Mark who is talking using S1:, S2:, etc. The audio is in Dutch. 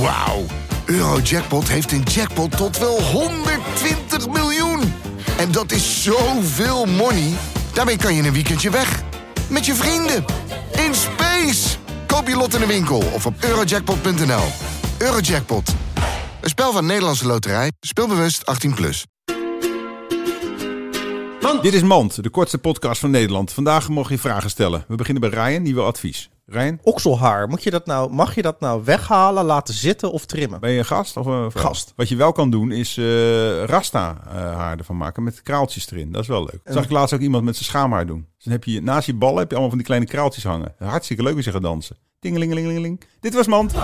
S1: Wauw. Eurojackpot heeft een jackpot tot wel 120 miljoen. En dat is zoveel money. Daarmee kan je een weekendje weg. Met je vrienden. In space. Koop je lot in de winkel of op eurojackpot.nl. Eurojackpot. Een spel van Nederlandse Loterij. Speelbewust 18+. Plus.
S2: Dit is Mand, de kortste podcast van Nederland. Vandaag mogen je vragen stellen. We beginnen bij Ryan, die wil advies. Ryan,
S3: Okselhaar, moet je dat nou, mag je dat nou weghalen, laten zitten of trimmen?
S2: ben je een gast of een vrouw?
S3: Gast.
S2: Wat je wel kan doen is eh, rasta eh, haar ervan maken met kraaltjes erin. Dat is wel leuk. Zag ik laatst ook iemand met zijn schaamhaar doen. Dus dan heb je naast je ballen heb je allemaal van die kleine kraaltjes hangen. Hartstikke leuk als je gaat dansen. Tingelingelingeling. Dit was Mand.